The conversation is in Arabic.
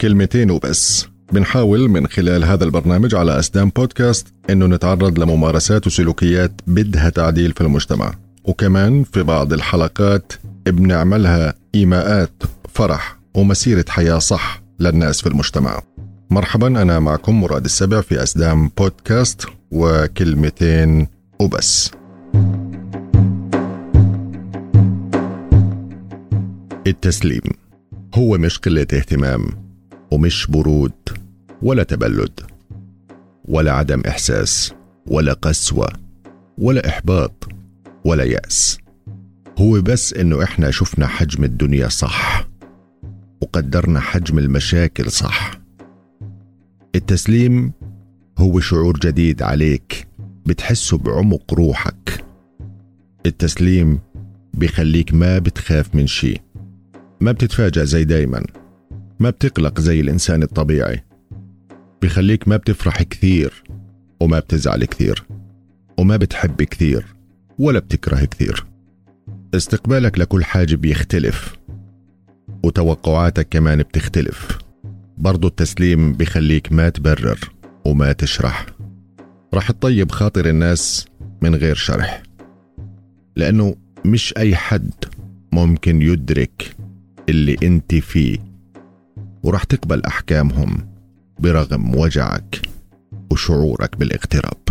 كلمتين وبس. بنحاول من خلال هذا البرنامج على أسدام بودكاست إنه نتعرض لممارسات وسلوكيات بدها تعديل في المجتمع. وكمان في بعض الحلقات بنعملها إيماءات فرح ومسيرة حياة صح للناس في المجتمع. مرحبا أنا معكم مراد السبع في أسدام بودكاست وكلمتين وبس. التسليم. هو مش قلة اهتمام. ومش برود ولا تبلد ولا عدم إحساس ولا قسوة ولا إحباط ولا يأس. هو بس إنه إحنا شفنا حجم الدنيا صح وقدرنا حجم المشاكل صح. التسليم هو شعور جديد عليك بتحسه بعمق روحك. التسليم بيخليك ما بتخاف من شيء ما بتتفاجأ زي دايما. ما بتقلق زي الإنسان الطبيعي. بيخليك ما بتفرح كثير وما بتزعل كثير وما بتحب كثير ولا بتكره كثير. استقبالك لكل حاجة بيختلف وتوقعاتك كمان بتختلف. برضو التسليم بيخليك ما تبرر وما تشرح. رح تطيب خاطر الناس من غير شرح. لأنه مش أي حد ممكن يدرك اللي أنت فيه. ورح تقبل أحكامهم برغم وجعك وشعورك بالاغتراب.